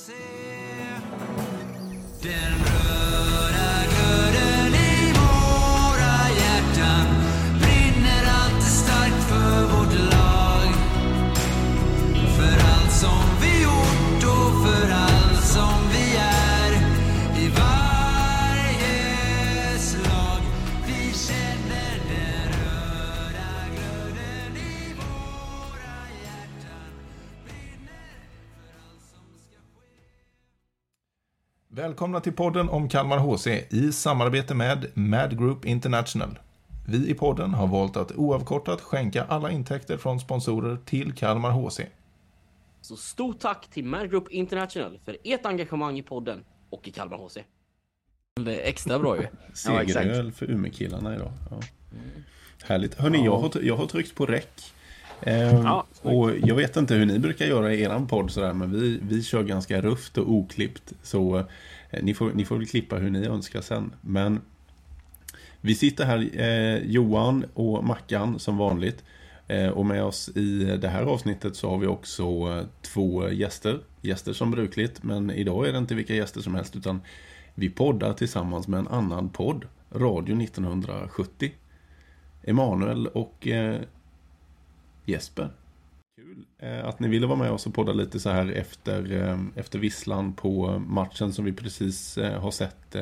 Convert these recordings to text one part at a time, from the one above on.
HC. Välkomna till podden om Kalmar HC i samarbete med Mad Group International. Vi i podden har valt att oavkortat skänka alla intäkter från sponsorer till Kalmar HC. Så stort tack till Mad Group International för ert engagemang i podden och i Kalmar HC. Det är extra bra ju. Segeröl för Umeå-killarna idag. Ja. Härligt. Hörni, jag, har, jag har tryckt på räck. Eh, Ja, och jag vet inte hur ni brukar göra i eran podd sådär, men vi, vi kör ganska rufft och oklippt. Så Eh, ni, får, ni får väl klippa hur ni önskar sen. Men vi sitter här, eh, Johan och Mackan som vanligt. Eh, och med oss i det här avsnittet så har vi också eh, två gäster. Gäster som brukligt, men idag är det inte vilka gäster som helst utan vi poddar tillsammans med en annan podd, Radio 1970. Emanuel och eh, Jesper. Kul eh, att ni ville vara med oss och podda lite så här efter, eh, efter visslan på matchen som vi precis eh, har sett.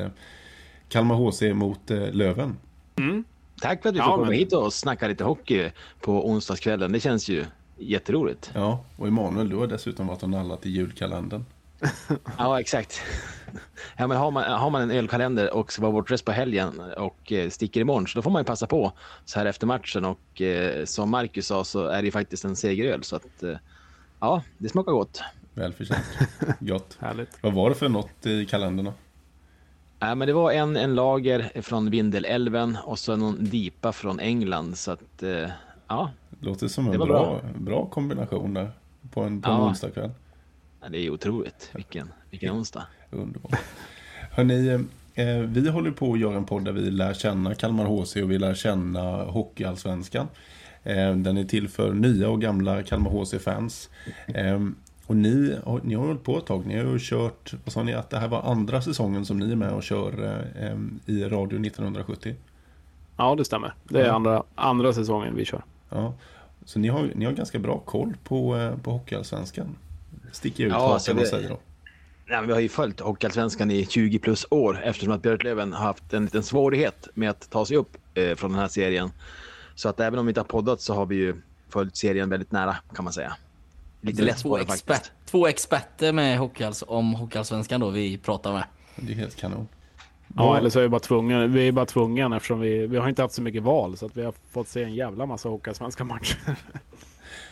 Kalmar HC mot Löven. Tack för att vi Ja, får komma men- hit och snacka lite hockey på onsdagskvällen. Det känns ju jätteroligt. Ja, och Emanuel, du har dessutom varit och nallat i julkalendern. Ja, exakt. Ja, men har, man, har man en ölkalender och ska vara bortrest på helgen och eh, sticker imorgon så då får man ju passa på så här efter matchen och eh, som Marcus sa så är det ju faktiskt en segeröl så att eh, ja, det smakar gott. Välförtjänt. Gott. Härligt. Vad var det för något i kalenderna? Ja, men det var en, en lager från Vindelälven och så någon dipa från England så att eh, ja, Låter som en var bra, bra kombination där. På en, på en Ja. onsdagkväll. Det är otroligt. Vilken, vilken onsdag. Underbart. Hörni, eh, vi håller på att göra en podd där vi lär känna Kalmar HC och vi lär känna Hockeyallsvenskan. Eh, den är till för nya och gamla Kalmar HC-fans. Eh, och ni, har- ni har hållit på ett tag. Ni har ju kört, vad sa ni, att det här var andra säsongen som ni är med och kör eh, i Radio 1970. Ja, det stämmer. Det är andra, andra säsongen vi kör. Ja. Så ni har, ni har ganska bra koll på, eh, på Hockeyallsvenskan. Sticker ut Ja, hakan alltså och det- säger då. Nej, vi har ju följt Hockeyallsvenskan i 20 plus år eftersom att Björklöven har haft en liten svårighet med att ta sig upp eh, från den här serien. Så att även om vi inte har poddat så har vi ju följt serien väldigt nära kan man säga. Lite lätt två, på det expert, faktiskt. två experter med hockeyalls, om Hockeyallsvenskan då vi pratar med. Det är helt kanon. Ja, Vad- eller så är vi bara tvungna. Vi är bara tvungna eftersom vi, vi har inte haft så mycket val så att vi har fått se en jävla massa hockeyallsvenska matcher.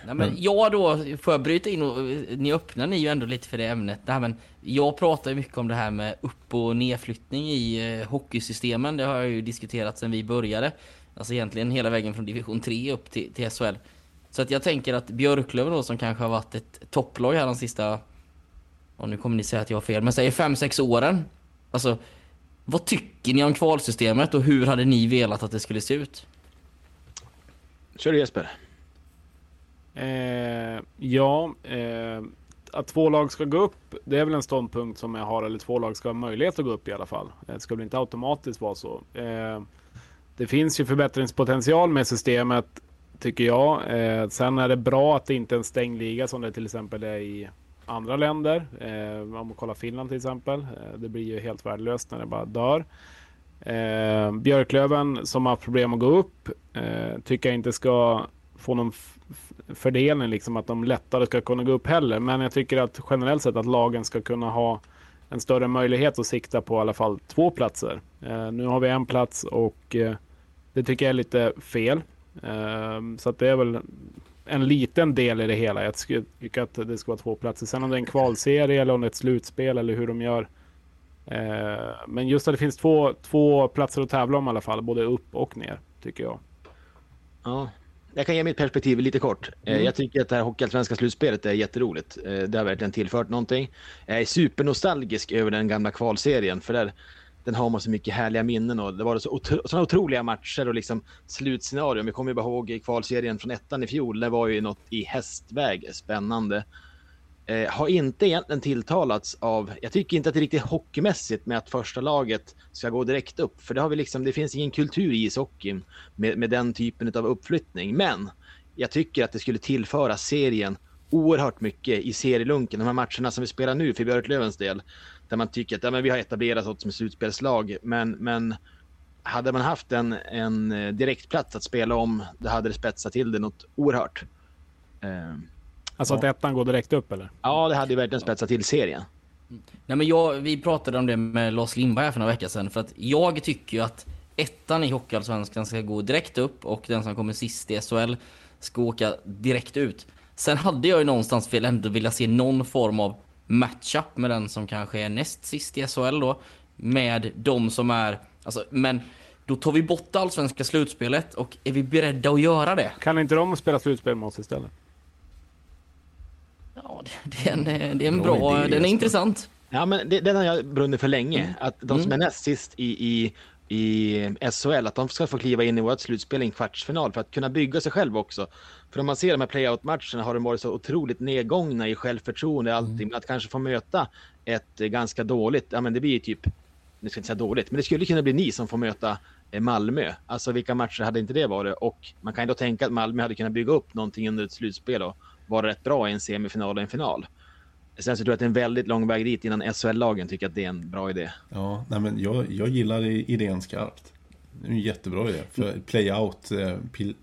Nej, men jag då, får jag bryta in och ni öppnar ni ju ändå lite för det ämnet. Det här, men jag pratar ju mycket om det här med upp och nedflyttning i eh, hockeysystemen. Det har jag ju diskuterat sedan vi började. Alltså egentligen hela vägen från division 3 upp till, till SHL. Så att jag tänker att Björklöven då som kanske har varit ett topplag här de sista, och nu kommer ni säga att jag har fel, men säg 5-6 åren. Alltså, vad tycker ni om kvalsystemet och hur hade ni velat att det skulle se ut? Kör Jesper. Eh, ja, eh, att två lag ska gå upp, det är väl en ståndpunkt som jag har, eller två lag ska ha möjlighet att gå upp i alla fall. Eh, det ska väl inte automatiskt vara så. Eh, det finns ju förbättringspotential med systemet, tycker jag. Eh, sen är det bra att det inte är en stängd liga som det till exempel är i andra länder. Eh, om man kollar Finland till exempel. Eh, det blir ju helt värdelöst när det bara dör. Eh, Björklöven som har haft problem att gå upp eh, tycker jag inte ska få någon fördelning, liksom att de lättare ska kunna gå upp heller. Men jag tycker att generellt sett att lagen ska kunna ha en större möjlighet att sikta på i alla fall två platser. Eh, nu har vi en plats och eh, det tycker jag är lite fel. Eh, så att det är väl en liten del i det hela. Jag tycker att det ska vara två platser. Sen om det är en kvalserie eller om det är ett slutspel eller hur de gör. Eh, men just att det finns två, två platser att tävla om i alla fall, både upp och ner, tycker jag. Ja. Jag kan ge mitt perspektiv lite kort. Eh, Jag tycker att det här Hockeyallsvenska slutspelet är jätteroligt. Eh, Det har verkligen tillfört någonting. Jag är supernostalgisk över den gamla kvalserien för där den har man så mycket härliga minnen och det var så otro, såna otroliga matcher och liksom slutscenarion. Vi kommer ju bara ihåg i kvalserien från ettan i fjol. Det var ju något i hästväg spännande. Eh, har inte egentligen tilltalats av, jag tycker inte att det är riktigt hockeymässigt med att första laget ska gå direkt upp. För det, har vi liksom, det finns ingen kultur i ishockeyn med, med den typen av uppflyttning. Men jag tycker att det skulle tillföra serien oerhört mycket i serielunken. De här matcherna som vi spelar nu för Björklövens del. Där man tycker att ja, men vi har etablerat oss som slutspelslag. Men, men hade man haft en, en eh, direktplats att spela om, då hade det spetsat till det något oerhört. Eh, Alltså att ettan går direkt upp eller? ja, det hade ju verkligen spetsat till serien. Nej men jag, vi pratade om det med Lars Lindberg här för några veckor sedan. För att jag tycker ju att ettan i Hockeyallsvenskan ska gå direkt upp och den som kommer sist i SHL ska åka direkt ut. Sen hade jag ju någonstans väl ändå vilja se någon form av matchup med den som kanske är näst sist i SHL då. Med de som är, alltså, men då tar vi bort det allsvenska slutspelet och är vi beredda att göra det? Kan inte de spela slutspel med oss istället? Ja, det, är en, det är en Bra bra, den är intressant. Ja, men det, den har jag brunnit för länge. Att de som är näst sist i, i, i SHL, att de ska få kliva in i vårt slutspel i en kvartsfinal för att kunna bygga sig själv också. För om man ser de här playout-matcherna har de varit så otroligt nedgångna i självförtroende och allting. Men att kanske få möta ett eh, ganska dåligt, ja men det blir typ, nu ska jag inte säga dåligt, men det skulle kunna bli ni som får möta eh, Malmö. Alltså vilka matcher hade inte det varit? Och man kan ju då tänka att Malmö hade kunnat bygga upp någonting under ett slutspel och vara rätt bra i en semifinal och en final. Sen så tror jag att det är en väldigt lång väg dit innan SHL-lagen tycker att det är en bra idé. Ja, nej men jag, jag gillar idén skarpt. Det är en jättebra idé. För playout, eh,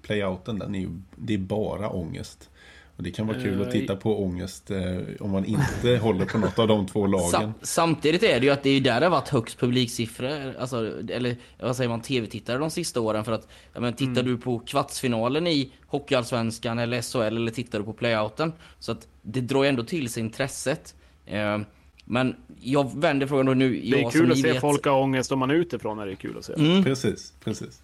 playouten, den är ju, det är bara ångest. Och det kan vara kul att Eh, titta på ångest eh, om man inte håller på något av de två lagen. Sam, samtidigt är det ju att det är ju där det har varit högst publiksiffror, alltså, eller vad säger man, tv-tittare de sista åren. För att, ja, men, tittar du på kvartsfinalen i Hockeyallsvenskan eller SHL eller tittar du på playouten. Så att det drar ju ändå till sig intresset. Eh, men jag vänder frågan då nu. Det är jag, kul att se vet- folk ha ångest om man är utifrån är det kul att se. Mm. Precis, precis.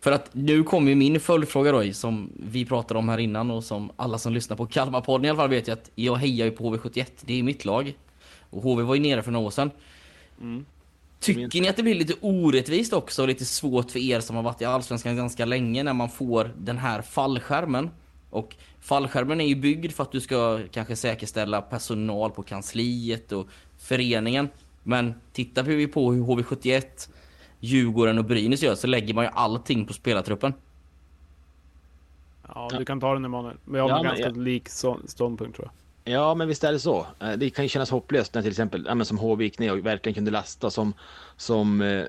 För att nu kommer min följdfråga då, som vi pratade om här innan och som alla som lyssnar på Kalmarpodden i alla fall vet ju att jag hejar ju på HV71. Det är mitt lag. Och HV var ju nere för några år sedan. Tycker ni att det blir lite orättvist också och lite svårt för er som har varit i Allsvenskan ganska länge när man får den här fallskärmen? Och fallskärmen är ju byggd för att du ska kanske säkerställa personal på kansliet och föreningen. Men tittar vi på hur HV71, Djurgården och Brynäs gör så lägger man ju allting på spelartruppen. Ja, du kan ta den Emanuel. Men jag har Ja, ganska jag- lik ståndpunkt tror jag. Ja, men visst är det så. Eh, Det kan ju kännas hopplöst när till exempel ja, men som HV gick ner och verkligen kunde lasta som, som eh,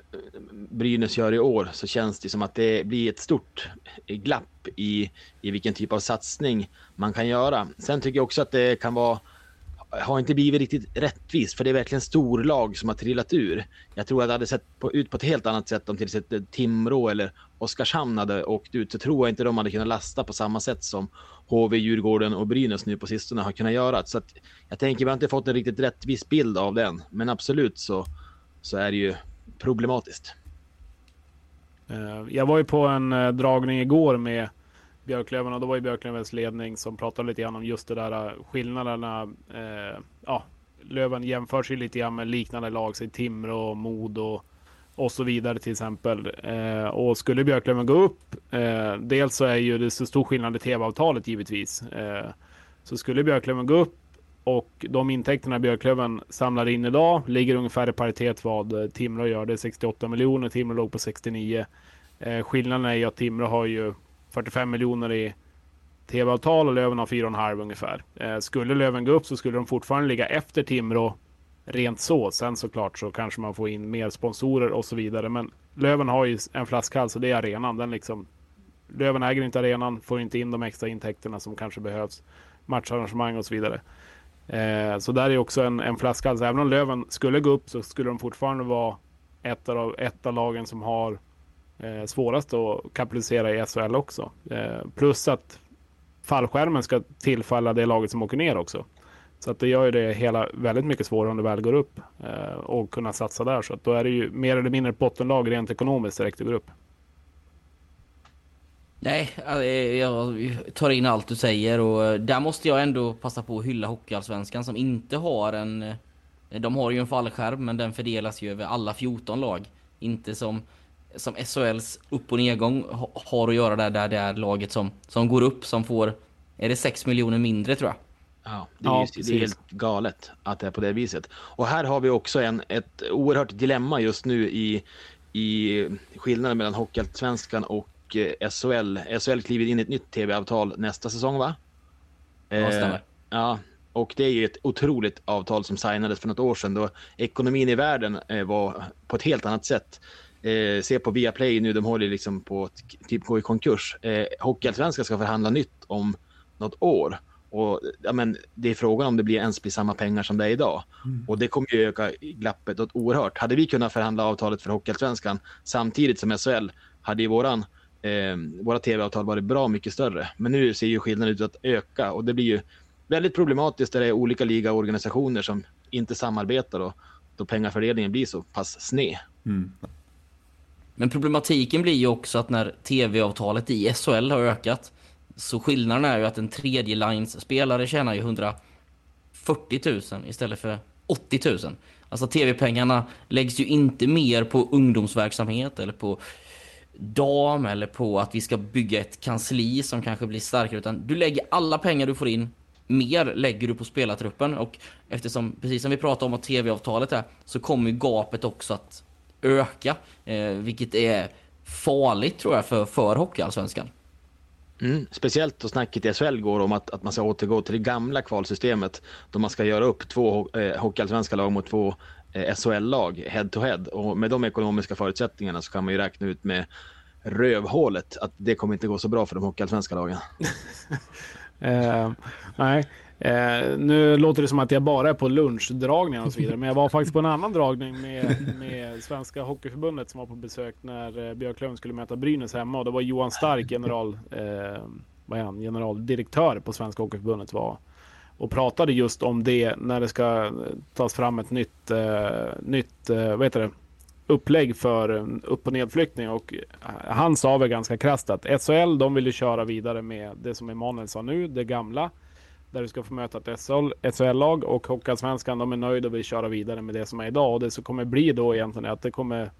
Brynäs gör i år så känns det som att det blir ett stort glapp i, i vilken typ av satsning man kan göra. Sen tycker jag också att det kan vara har inte blivit riktigt rättvist för det är verkligen storlag som har trillat ur. Jag tror att det hade sett på, ut på ett helt annat sätt om till exempel Timrå eller Oskarshamn hade åkt ut. Så tror jag inte de hade kunnat lasta på samma sätt som HV, Djurgården och Brynäs nu på sistone har kunnat göra. Så att jag tänker vi har inte fått en riktigt rättvis bild av den. Men absolut så, så är det ju problematiskt. Eh, jag var ju på en eh, dragning igår med Björklöven och då var ju Björklövens ledning som pratade lite grann om just det där äh, skillnaderna. Eh, ja, Löven jämför sig lite grann med liknande lag, som Timrå, Modo och så vidare till exempel. Eh, och skulle Björklöven gå upp, eh, dels så är ju det så stor skillnad i tv-avtalet givetvis. Eh, så skulle Björklöven gå upp och de intäkterna Björklöven samlar in idag ligger ungefär i paritet vad Timrå gör. Det är 68 miljoner, Timrå låg på 69. Eh, skillnaden är ju att Timrå har ju 45 miljoner i tv-avtal och Löven har 4,5 ungefär. Eh, skulle Löven gå upp så skulle de fortfarande ligga efter Timrå rent så. Sen såklart så kanske man får in mer sponsorer och så vidare. Men Löven har ju en flaskhals och det är arenan. Den liksom, Löven äger inte arenan, får inte in de extra intäkterna som kanske behövs. Matcharrangemang och så vidare. Eh, så där är också en, en flaskhals. Även om Löven skulle gå upp så skulle de fortfarande vara ett av, ett av lagen som har eh, svårast att kapitalisera i SHL också. Eh, plus att fallskärmen ska tillfalla det laget som åker ner också. Så att det gör ju det hela väldigt mycket svårare om det väl går upp eh, och kunna satsa där. Så att då är det ju mer eller mindre ett bottenlag rent ekonomiskt direkt det går upp. Nej, eh, jag tar in allt du säger och eh, där måste jag ändå passa på att hylla Hockeyallsvenskan som inte har en... Eh, de har ju en fallskärm men den fördelas ju över alla 14 lag. Inte som, som SHLs upp och nedgång ha- har att göra där, där det är laget som, som går upp som får... Är det 6 miljoner mindre tror jag? Ja, det är, Ja, just, det är helt galet att det är på det viset. Och här har vi också en, ett oerhört dilemma just nu i, i skillnaden mellan Hockeyallsvenskan och eh, SHL. SHL kliver in i ett nytt tv-avtal nästa säsong va? Ja, stämmer. Eh, ja, och det är ju ett otroligt avtal som signades för något år sedan då ekonomin i världen eh, var på ett helt annat sätt. Eh, se på Viaplay nu, de håller liksom på att typ gå i konkurs. Eh, Hockeyallsvenskan ska förhandla nytt om något år. Och, ja, men, det är frågan om det blir ens blir samma pengar som det är idag. Och det kommer ju öka glappet oerhört. Hade vi kunnat förhandla avtalet för Hockeyallsvenskan samtidigt som SHL hade ju våran, eh, våra tv-avtal varit bra mycket större. Men nu ser ju skillnaden ut att öka och det blir ju väldigt problematiskt där det är olika ligaorganisationer som inte samarbetar och då pengafördelningen blir så pass sned. Men problematiken blir ju också att när tv-avtalet i SHL har ökat så skillnaden är ju att en tredje lines spelare tjänar ju 140 000 istället för 80 000. Alltså tv-pengarna läggs ju inte mer på ungdomsverksamhet eller på dam eller på att vi ska bygga ett kansli som kanske blir starkare utan du lägger alla pengar du får in mer lägger du på spelartruppen och eftersom precis som vi pratade om att tv-avtalet är så kommer ju gapet också att öka eh, vilket är farligt tror jag för, för Hockeyallsvenskan. Mm. Speciellt då snacket i SHL går om att, att man ska återgå till det gamla kvalsystemet då man ska göra upp två eh, hockeyallsvenska lag mot två eh, SHL-lag head to head. Och med de ekonomiska förutsättningarna så kan man ju räkna ut med rövhålet att det kommer inte gå så bra för de hockeyallsvenska lagen. Eh, nej, eh, nu låter det som att jag bara är på lunchdragningar och så vidare. Men jag var faktiskt på en annan dragning med, med Svenska Hockeyförbundet som var på besök när eh, Björklöven skulle möta Brynäs hemma. Och det var Johan Stark, general, eh, vad är han, generaldirektör på Svenska Hockeyförbundet var och pratade just om det när det ska eh, tas fram ett nytt, eh, nytt eh, vad heter det, upplägg för upp och nedflyttning och eh, han sa väl ganska krasst att SHL de vill ju köra vidare med det som Emanuel sa nu, det gamla där du ska få möta ett SHL SHL-lag och Hockeyallsvenskan de är nöjda och vill köra vidare med det som är idag och det som kommer bli då egentligen är att det kommer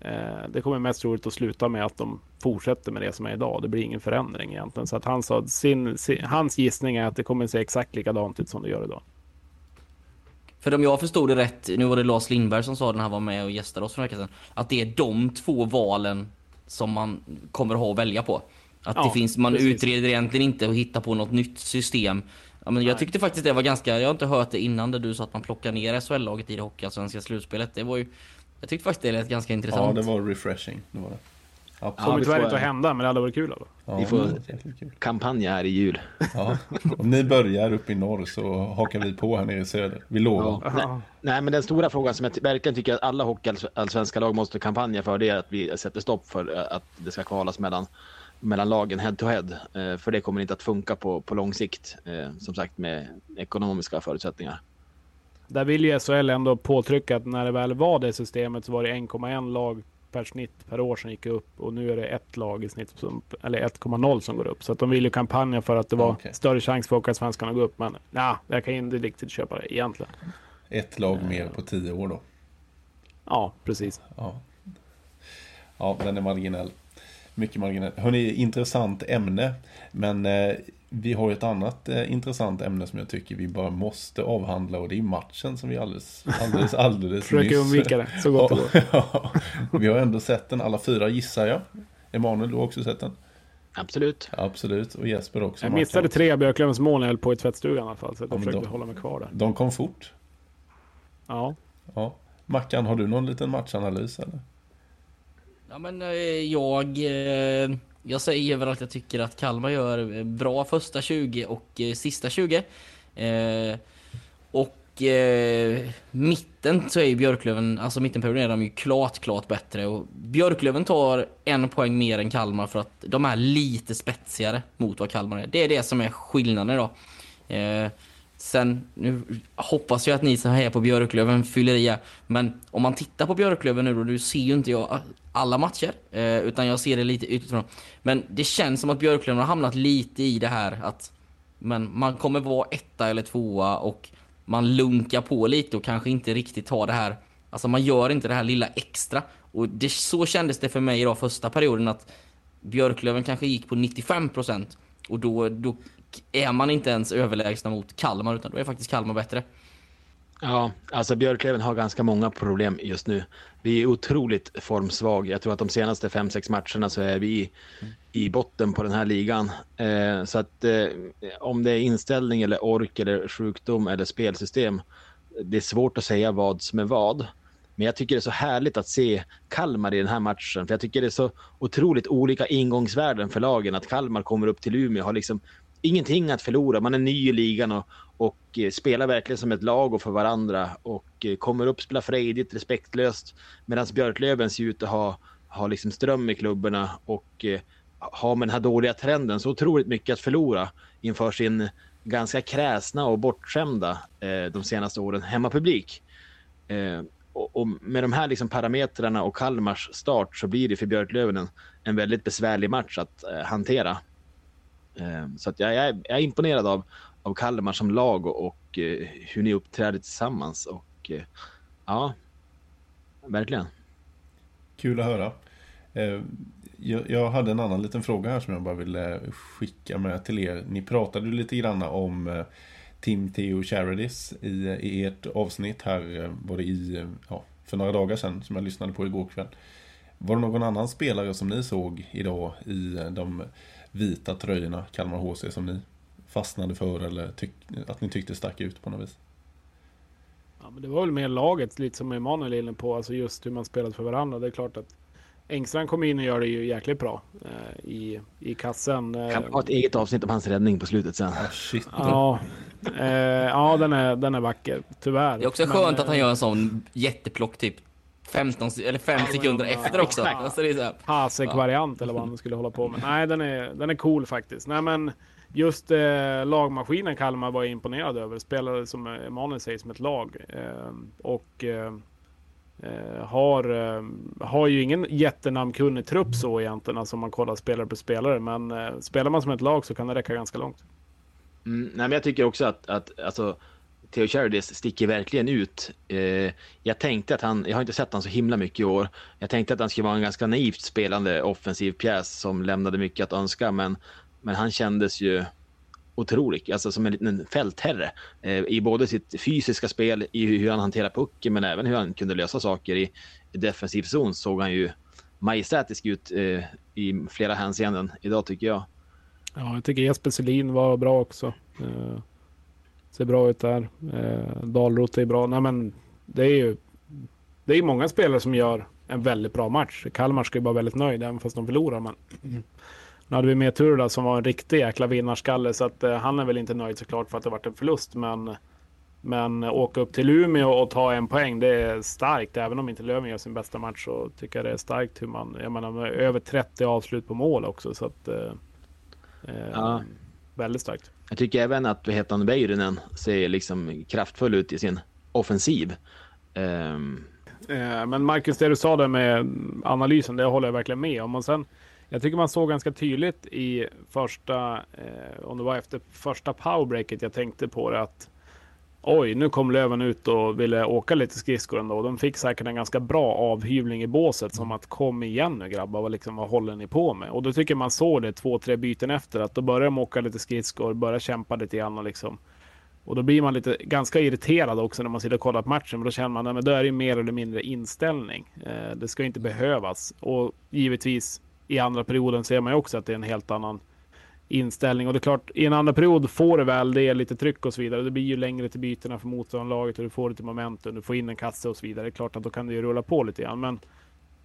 eh, det kommer mest troligt att sluta med att de fortsätter med det som är idag. Det blir ingen förändring egentligen. Så att han sa, sin, sin, hans gissning är att det kommer se exakt likadant ut som det gör idag. För om jag förstod det rätt, nu var det Lars Lindberg som sa det när han var med och gästade oss för en vecka sedan, att det är de två valen som man kommer ha att välja på. Att Ja, det finns, man precis. utreder egentligen inte och hittar på något nytt system. Ja, men jag tyckte faktiskt det var ganska, jag har inte hört det innan där du sa att man plockar ner SHL-laget i det hockeyallsvenska slutspelet. Det var ju, jag tyckte faktiskt det lät ganska Ja, intressant. det var refreshing. Det var det. Ja, Kommer tyvärr inte att hända, men det hade varit kul. Alltså. Ja, Vi får- kul. Kampanja här i jul. Ja. Om ni börjar uppe i norr så hakar vi på här nere i söder. Vi lovar. Ja. Nej, nej, men den stora frågan som jag verkligen tycker att alla hockeyallsvenska lag måste kampanja för det är att vi sätter stopp för eh, att det ska kvalas mellan, mellan lagen head to head. Eh, För det kommer inte att funka på, på lång sikt, eh, som sagt med ekonomiska förutsättningar. Där vill ju SHL ändå påtrycka att när det väl var det systemet så var det 1,1 lag per snitt per år som gick upp och nu är det ett lag i snitt som, eller 1,0 som går upp. Så att de vill ju kampanja för att det var Okej. större chans för Hockeyallsvenskan att gå upp. Men nej, jag kan inte riktigt köpa det egentligen. Ett lag mer på tio år då. Ja, precis. Ja, ja den är marginell. Mycket marginell. Hörrni, intressant ämne. Men eh, vi har ett annat eh, intressant ämne som jag tycker vi bara måste avhandla och det är matchen som vi alldeles, alldeles, alldeles Försöker nyss... undvika det så gott det går. Vi har ändå sett den alla fyra gissar jag. Emanuel, du har också sett den? Absolut. Absolut, och Jesper också. Jag missade tre av Björklövens mål när jag höll på i tvättstugan i alla fall. Så jag Ja, men försökte då- hålla mig kvar där. De kom fort. Ja. Ja. Mackan, har du någon liten matchanalys eller? Ja men eh, jag... Eh, jag säger väl att jag tycker att Kalmar gör eh, bra första 20 och sista 20. Och mitten så är ju Björklöven, alltså mittenperioden är de ju klart, klart bättre. Och Björklöven tar en poäng mer än Kalmar för att de är lite spetsigare mot vad Kalmar är. Det är det som är skillnaden då. Sen, nu hoppas jag att ni som hejar på Björklöven fyller i. här. Men om man tittar på Björklöven nu då, nu ser ju inte jag alla matcher. Eh, utan jag ser det lite utifrån. Men det känns som att Björklöven har hamnat lite i det här att men man kommer vara etta eller tvåa och man lunkar på lite och kanske inte riktigt tar det här. Alltså man gör inte det här lilla extra. Och det, så kändes det för mig idag första perioden att Björklöven kanske gick på 95 procent. och då, då är man inte ens överlägsna mot Kalmar utan då är faktiskt Kalmar bättre. Ja, alltså Björklöven har ganska många problem just nu. Vi är otroligt formsvag. Jag tror att de senaste fem sex matcherna så är vi i botten på den här ligan. Eh, så att eh, om det är inställning eller ork eller sjukdom eller spelsystem. Det är svårt att säga vad som är vad. Men jag tycker det är så härligt att se Kalmar i den här matchen. För jag tycker det är så otroligt olika ingångsvärden för lagen. Att Kalmar kommer upp till Umeå och har liksom ingenting att förlora. Man är ny i ligan och, och eh, spelar verkligen som ett lag och för varandra. Och eh, kommer upp, spelar frejdigt, respektlöst. Medan Björklöven ser ut att ha, ha liksom ström i klubborna och eh, har med den här dåliga trenden så otroligt mycket att förlora inför sin ganska kräsna och bortskämda eh, de senaste åren hemmapublik. Eh, och, och med de här liksom parametrarna och Kalmars start så blir det för Björklöven en, en väldigt besvärlig match att eh, hantera. Ehm, så att jag, jag, är, jag är imponerad av, av Kalmar som lag och, och eh, hur ni uppträder tillsammans. Och eh, ja, verkligen. Kul att höra. Ehm, jag, jag hade en annan liten fråga här som jag bara ville skicka med till er. Ni pratade lite grann om eh, Tim Theo Charities i, i ert avsnitt här, var det i, ja, för några dagar sedan som jag lyssnade på igår kväll. Var det någon annan spelare som ni såg idag i de vita tröjorna, Kalmar HC, som ni fastnade för eller tyck, att ni tyckte stack ut på något vis? Ja, men det var väl mer laget, lite som Emanuel är inne på, alltså just hur man spelat för varandra. Det är klart att Engstrand kommer in och gör det ju jäkligt bra eh, i, i kassen. Eh, Kan ha ett eget avsnitt om hans räddning på slutet sen. Ah, shit. Ja, eh, ja den, är, den är vacker, tyvärr. Det är också Men, skönt att han eh, gör en sån jätteplock typ 15 eller 5 sekunder efter också. Exakt. Alltså det är så här, Hasek-variant eller vad han skulle hålla på med. Nej, den är, den är cool faktiskt. Nej, men just eh, lagmaskinen Kalmar var jag imponerad över. Spelade som Emanuel säger som ett lag. Eh, och eh, eh, har, eh, har ju ingen jättenamnkunnig trupp så egentligen, alltså om man kollar spelare på spelare. Men eh, spelar man som ett lag så kan det räcka ganska långt. Mm, nej, men jag tycker också att, att alltså, Theo Charities sticker verkligen ut. Eh, jag tänkte att han, jag har inte sett han så himla mycket i år. Jag tänkte att han skulle vara en ganska naivt spelande offensiv pjäs som lämnade mycket att önska, men, men han kändes ju otrolig, alltså som en liten fältherre eh, i både sitt fysiska spel, i hur han hanterar pucken, men även hur han kunde lösa saker i, i defensiv zon såg han ju majestätisk ut eh, i flera hänseenden idag tycker jag. Ja, jag tycker Jesper Selin var bra också. Eh, ser bra ut där. Eh, Dalroth är bra. Nej, men det är ju det är många spelare som gör en väldigt bra match. Kalmar ska ju vara väldigt nöjd även fast de förlorar. Men nu hade vi med Turda som var en riktig jäkla vinnarskalle så att eh, han är väl inte nöjd såklart för att det varit en förlust. Men, men åka upp till Umeå och ta en poäng, det är starkt. Även om inte Löven gör sin bästa match så tycker jag det är starkt hur man, jag menar över 30 avslut på mål också. Så att, eh, eh, Ja. Väldigt starkt. Jag tycker även att Vetan Väyrynen ser liksom kraftfull ut i sin offensiv. Um... Men Marcus, det du sa där med analysen, det håller jag verkligen med om. Och sen, jag tycker man såg ganska tydligt i första, eh, om det var efter första powerbreaket jag tänkte på det att oj, nu kom Löven ut och ville åka lite skridskor ändå. De fick säkert en ganska bra avhyvling i båset som att kom igen nu grabbar, vad, liksom, vad håller ni på med? Och då tycker man såg det två, tre byten efter att då börjar de åka lite skridskor, börjar kämpa lite grann och liksom och då blir man lite ganska irriterad också när man sitter och kollar på matchen. Men då känner man att då är det mer eller mindre inställning. Eh, det ska inte behövas. Och givetvis i andra perioden ser man ju också att det är en helt annan inställning. Och det är klart, i en andra period får du väl det lite tryck och så vidare. Det blir ju längre till bytena för motståndarlaget och du får lite momentum. Du får in en kasse och så vidare. Det är klart att då kan det ju rulla på lite grann. Men,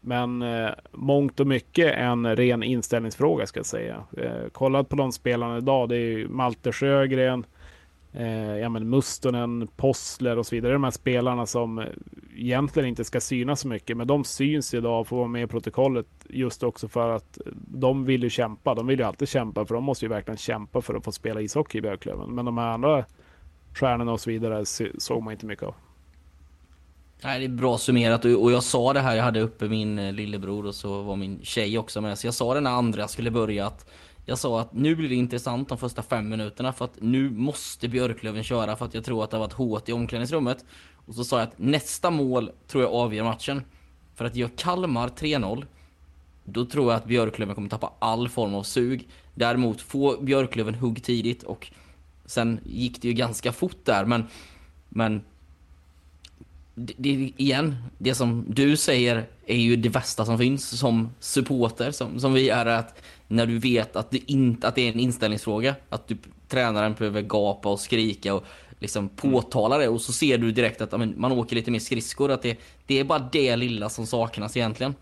men eh, mångt och mycket en ren inställningsfråga ska jag säga. Eh, kollat på de spelarna idag. Det är ju Malte Sjögren, eh, ja, men Mustonen, Possler och så vidare. De här spelarna som egentligen inte ska synas så mycket, men de syns idag och får vara med i protokollet just också för att de vill ju kämpa. De vill ju alltid kämpa, för de måste ju verkligen kämpa för att få spela ishockey i Björklöven. Men de här andra stjärnorna och så vidare såg man inte mycket av. Nej, det är bra summerat och jag sa det här, jag hade uppe min eh, lillebror och så var min tjej också med. Så jag sa det när andra skulle börja att jag sa att nu blir det intressant de första fem minuterna för att nu måste Björklöven köra för att jag tror att det har varit hårt i omklädningsrummet. Och så sa jag att nästa mål tror jag avgör matchen. För att gör Kalmar 3-0 då tror jag att Björklöven kommer tappa all form av sug. Däremot får Björklöven hugg tidigt och sen gick det ju ganska fort där men, men det, det, igen, det som du säger är ju det bästa som finns som supporter, som, som vi är, att när du vet att det, inte, att det är en inställningsfråga, att du, tränaren behöver gapa och skrika och liksom påtala det och så ser du direkt att man åker lite mer skridskor, att det, det är bara det lilla som saknas egentligen.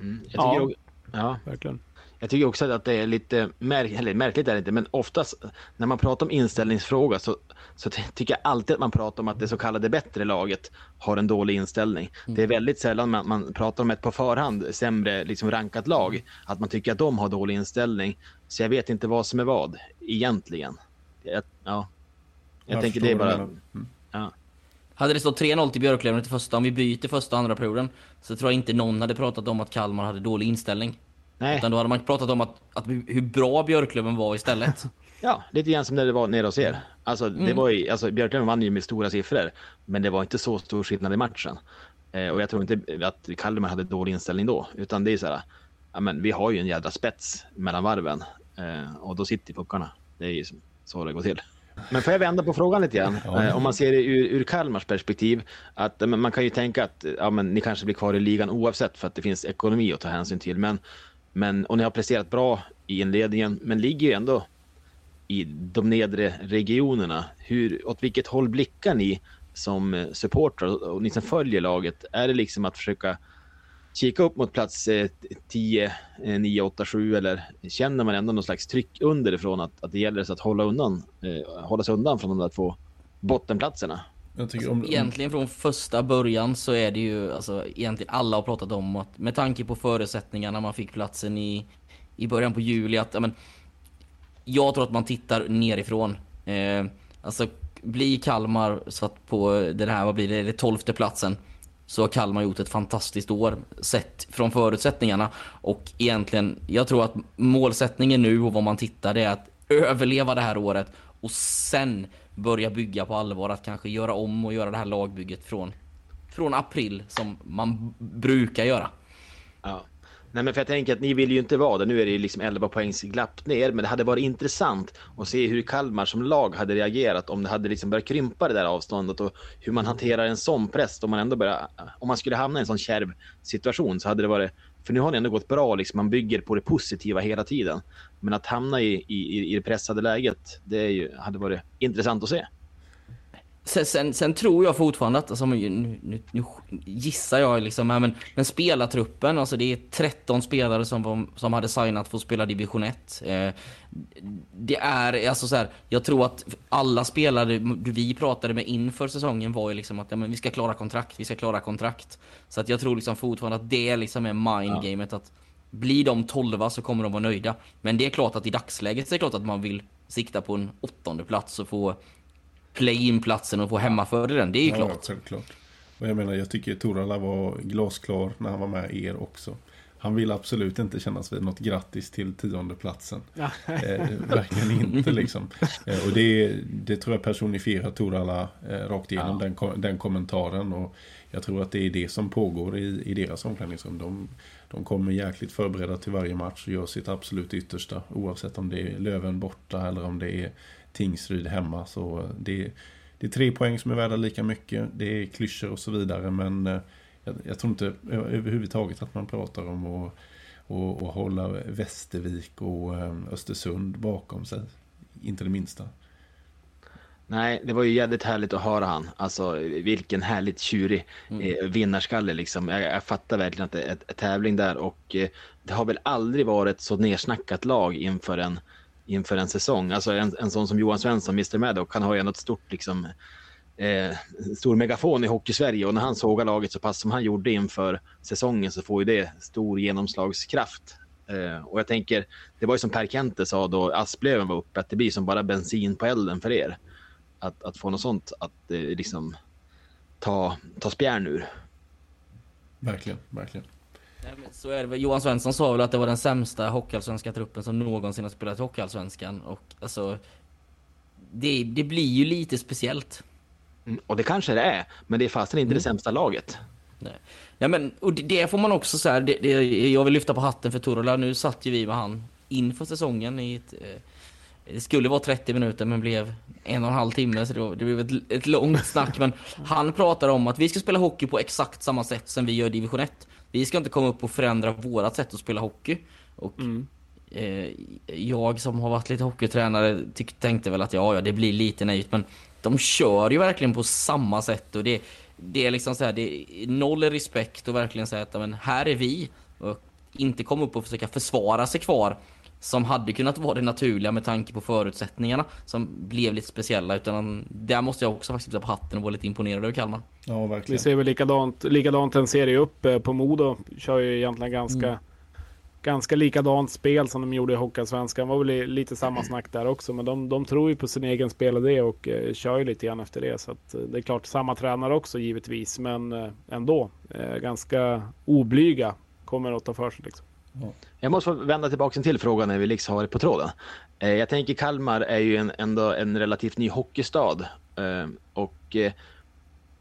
Mm, jag Ja. också- ja. Verkligen. Jag tycker också att det är lite märk eller märkligt, är det inte, men oftast när man pratar om inställningsfråga så, så ty- tycker jag alltid att man pratar om att det så kallade bättre laget har en dålig inställning. Det är väldigt sällan man, man pratar om ett på förhand sämre liksom rankat lag, att man tycker att de har dålig inställning. Så jag vet inte vad som är vad egentligen. Jag, ja. jag, Jag tänker det är bara... menar. Ja. Hade det stått 3-0 till Björklöven till första, om vi byter första och andra perioden, så tror jag inte någon hade pratat om att Kalmar hade dålig inställning. Nej, Utan då hade man pratat om att, att hur bra Björklöven var istället. Ja, lite grann som när det var nere hos er. Alltså, det Mm. var ju, alltså, Björklöven vann ju med stora siffror, men det var inte så stor skillnad i matchen. Eh, och jag tror inte att Kalmar hade dålig inställning då, utan det är så här, ja, men vi har ju en jädra spets mellan varven eh, och då sitter puckarna. Det är ju så det går till. Men får jag vända på frågan lite grann? Ja. Eh, om man ser det ur, ur Kalmars perspektiv, att man kan ju tänka att ja, men ni kanske blir kvar i ligan oavsett för att det finns ekonomi att ta hänsyn till. Men, men, och ni har presterat bra i inledningen, men ligger ju ändå i de nedre regionerna. Hur, åt vilket håll blickar ni som eh, supportrar och ni som följer laget? Är det liksom att försöka kika upp mot plats 10, 9, 8, 7 eller känner man ändå någon slags tryck underifrån att, att det gäller så att hålla, undan, eh, hålla sig undan från de där två bottenplatserna? Tycker om, om, Egentligen från första början så är det ju, alltså egentligen alla har pratat om att med tanke på förutsättningarna man fick platsen i, i början på juli att, men, jag tror att man tittar nerifrån. Eh, alltså blir Kalmar satt på den här, vad blir det, det tolfte platsen så har Kalmar gjort ett fantastiskt år sett från förutsättningarna. Och egentligen, jag tror att målsättningen nu och vad man tittar det är att överleva det här året och sen börja bygga på allvar. Att kanske göra om och göra det här lagbygget från, från april som man brukar göra. Ja. Nej, men för jag tänker att ni vill ju inte vara det. Nu är det ju liksom 11 poängs glapp ner, men det hade varit intressant att se hur Kalmar som lag hade reagerat om det hade liksom börjat krympa det där avståndet och hur man hanterar en sån press om man ändå börjar, om man skulle hamna i en sån kärv situation så hade det varit, för nu har ni ändå gått bra liksom, man bygger på det positiva hela tiden. Men att hamna i, i, i det pressade läget, det är ju, hade varit intressant att se. Sen, sen, sen tror jag fortfarande att, alltså, nu, nu, nu gissar jag liksom, här, men, men spelartruppen, alltså det är 13 spelare som, som hade signat för att spela division 1. Eh, det är, alltså så här, jag tror att alla spelare vi pratade med inför säsongen var ju liksom att ja, men vi ska klara kontrakt, vi ska klara kontrakt. Så att jag tror liksom fortfarande att det liksom är mindgamet att blir de 12 så kommer de vara nöjda. Men det är klart att i dagsläget så är det klart att man vill sikta på en åttonde plats och få play-in-platsen och få hemmafördelen. Det är ju Ja, klart. självklart. Och jag menar, jag tycker Torala var glasklar när han var med er också. Han vill absolut inte kännas vid något grattis till tiondeplatsen. Ja. Eh, verkligen inte liksom. Eh, och det, det tror jag personifierar Torala eh, rakt igenom, Ja. den, ko- den kommentaren. Och jag tror att det är det som pågår i, i deras omklädningsrum. De, de kommer jäkligt förberedda till varje match och gör sitt absolut yttersta. Oavsett om det är Löven borta eller om det är Tingsryd hemma. Så det, det är tre poäng som är värda lika mycket. Det är klyschor och så vidare. Men eh, jag, jag tror inte överhuvudtaget att man pratar om att och, och hålla Västervik och eh, Östersund bakom sig. Inte det minsta. Nej, det var ju jävligt härligt att höra han. Alltså vilken härligt tjurig eh, vinnarskalle liksom. Jag, jag fattar verkligen att det är ett, ett tävling där och eh, det har väl aldrig varit så nersnackat lag inför en, inför en säsong. Alltså en, en sån som Johan Svensson, Mr Maddock, han har ju ändå ett stort liksom eh, stor megafon i Hockey-Sverige och när han sågar laget så pass som han gjorde inför säsongen så får ju det stor genomslagskraft. Eh, och jag tänker, det var ju som Per Kente sa då Asplöven var uppe, att det blir som bara bensin på elden för er att, att få något sånt att eh, liksom ta, ta spjärn ur. Verkligen, verkligen. Så är det. Johan Svensson sa väl att det var den sämsta hockeyallsvenska truppen som någonsin har spelat i hockeyallsvenskan. Och alltså... Det, det blir ju lite speciellt. Mm, Och det kanske det är, men det är fasen inte det sämsta laget. Nej. Ja, men, och det, det får man också så här, det, det, jag vill lyfta på hatten för Torola. Nu satt ju vi med han inför säsongen i ett eh, det skulle vara 30 minuter men blev en och en halv timme så det, var, det blev ett, ett långt snack. Men han pratar om att vi ska spela hockey på exakt samma sätt som vi gör i division 1. Vi ska inte komma upp och förändra vårat sätt att spela hockey. Och mm. eh, jag som har varit lite hockeytränare tyck, tänkte väl att ja, ja, det blir lite naivt. Men de kör ju verkligen på samma sätt och det, det är liksom så här, det är noll respekt och verkligen säga att men här är vi. Och inte komma upp och försöka försvara sig kvar som hade kunnat vara det naturliga med tanke på förutsättningarna som blev lite speciella utan där måste jag också faktiskt på hatten och vara lite imponerad över Kalmar. Ja, verkligen. Vi ser väl likadant, likadant en serie upp eh, på Modo. Kör ju egentligen ganska mm. Ganska likadant spel som de gjorde i Hockeyallsvenskan. var väl lite samma snack där också. Men de, de tror ju på sin egen spelidé och eh, kör ju lite grann efter det. Så att, eh, det är klart samma tränare också givetvis. Men eh, ändå eh, ganska oblyga kommer att ta för sig. Liksom. Jag måste vända tillbaka till frågan när vi liksom har det på tråden. Eh, jag tänker Kalmar är ju en, ändå en relativt ny hockeystad eh, och eh,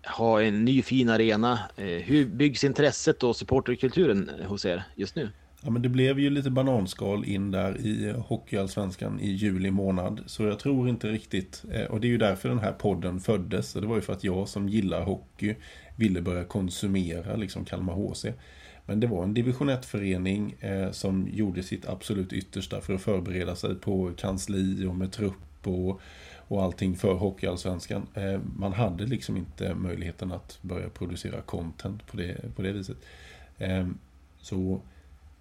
har en ny fin arena. Hur byggs intresset och supporterkulturen hos er just nu? Ja, men det blev ju lite bananskal in där i eh, Hockeyallsvenskan i juli månad. Så jag tror inte riktigt, eh, och det är ju därför den här podden föddes. Det var ju för att jag som gillar hockey ville börja konsumera liksom Kalmar HC. Men det var en division 1-förening eh, som gjorde sitt absolut yttersta för att förbereda sig på kansli och med trupp och, och allting för Hockeyallsvenskan. Man hade liksom inte möjligheten att börja producera content på det, på det viset. Så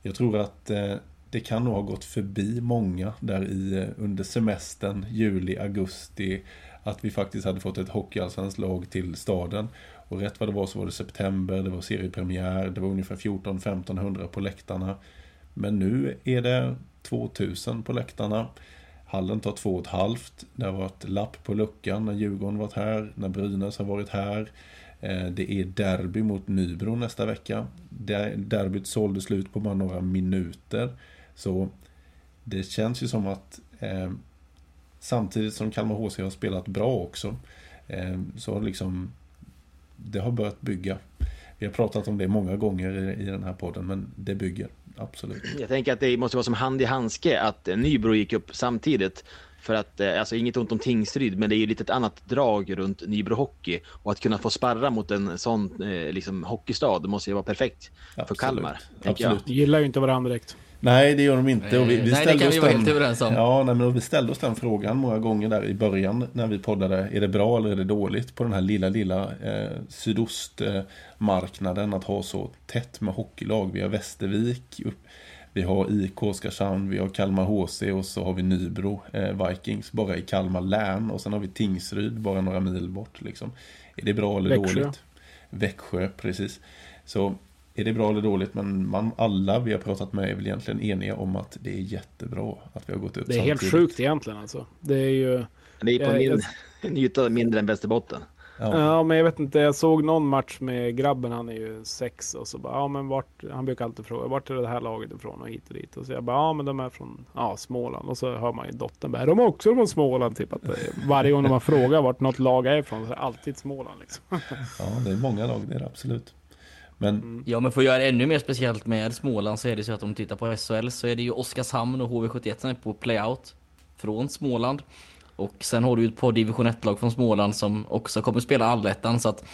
jag tror att eh, det kan nog ha gått förbi många där i eh, under semestern, juli, augusti, att vi faktiskt hade fått ett Hockeyallsvenskt lag till staden. Och rätt vad det var så var det september, det var seriepremiär, det var ungefär 14-1500 på läktarna. Men nu är det 2000 på läktarna. Hallen tar två och ett halvt. Det har varit lapp på luckan när Djurgården varit här, när Brynäs har varit här. Eh, det är derby mot Nybro nästa vecka. Derbyt sålde slut på bara några minuter. Så det känns ju som att eh, samtidigt som Kalmar HC har spelat bra också eh, så har liksom det har börjat bygga. Vi har pratat om det många gånger i, den här podden, men det bygger. Absolut. Jag tänker att det måste vara som hand i handske att Nybro gick upp samtidigt. För att, eh, alltså inget ont om Tingsryd, men det är ju lite ett annat drag runt Nybro Hockey. Och att kunna få sparra mot en sån eh, liksom, hockeystad, det måste ju vara perfekt Absolut. för Kalmar. Absolut. Jag. Gillar ju inte varandra direkt. Nej, det gör de inte. Och vi, vi nej, det kan vi vara helt överens om. Ja, nej, men vi ställde oss den frågan många gånger där i början när vi poddade. Är det bra eller är det dåligt på den här lilla, lilla eh, sydostmarknaden att ha så tätt med hockeylag? Vi har Västervik, upp, vi har IK Oskarshamn, vi har Kalmar HC och så har vi Nybro eh, Vikings bara i Kalmar län. Och sen har vi Tingsryd bara några mil bort. Liksom. Är det bra eller Växjö. dåligt? Växjö, precis. Så är det bra eller dåligt? Men man, alla vi har pratat med är väl egentligen eniga om att det är jättebra att vi har gått upp Det är samtidigt. helt sjukt egentligen alltså. Det är ju... Det är på min, jag... yta mindre än Västerbotten. Ja. ja. men jag vet inte. Jag såg någon match med grabben. Han är ju sex och så bara, ja men vart, han brukar alltid fråga, vart är det här laget ifrån och hit och dit. Och så jag bara, ja men de är från, ja Småland. Och så hör man ju dottern bara, är de också från Småland? Typ att varje gång man frågar vart något lag är ifrån så är det alltid Småland liksom. Ja, det är många lag är det absolut. Men... Mm. Ja men för att göra det ännu mer speciellt med Småland så är det så att om du tittar på SHL så är det ju Oskarshamn och HV71 som är på playout från Småland. Och sen har du ju ett par division 1-lag från Småland som också kommer spela allettan så att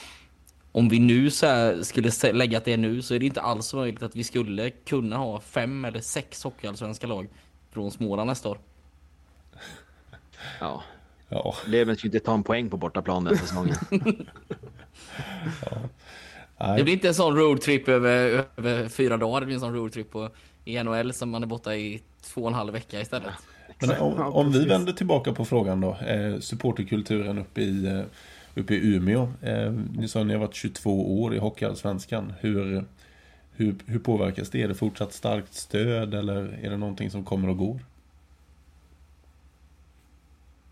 om vi nu så skulle lägga det nu så är det inte alls möjligt att vi skulle kunna ha fem eller sex hockeyallsvenska lag från Småland nästa år. Ja. ja. Leven ska inte ta en poäng på bortaplan den säsongen. ja. Det blir inte en sån roadtrip över, över fyra dagar. Det blir en sån roadtrip på, i NHL som man är borta i två och en halv vecka istället. Men om, om vi vänder tillbaka på frågan då. Eh, supporterkulturen uppe i, eh, uppe i Umeå. Eh, ni sa att ni har varit 22 år i Hockeyallsvenskan. Hur, hur, hur påverkas det? Är det fortsatt starkt stöd eller är det någonting som kommer och går?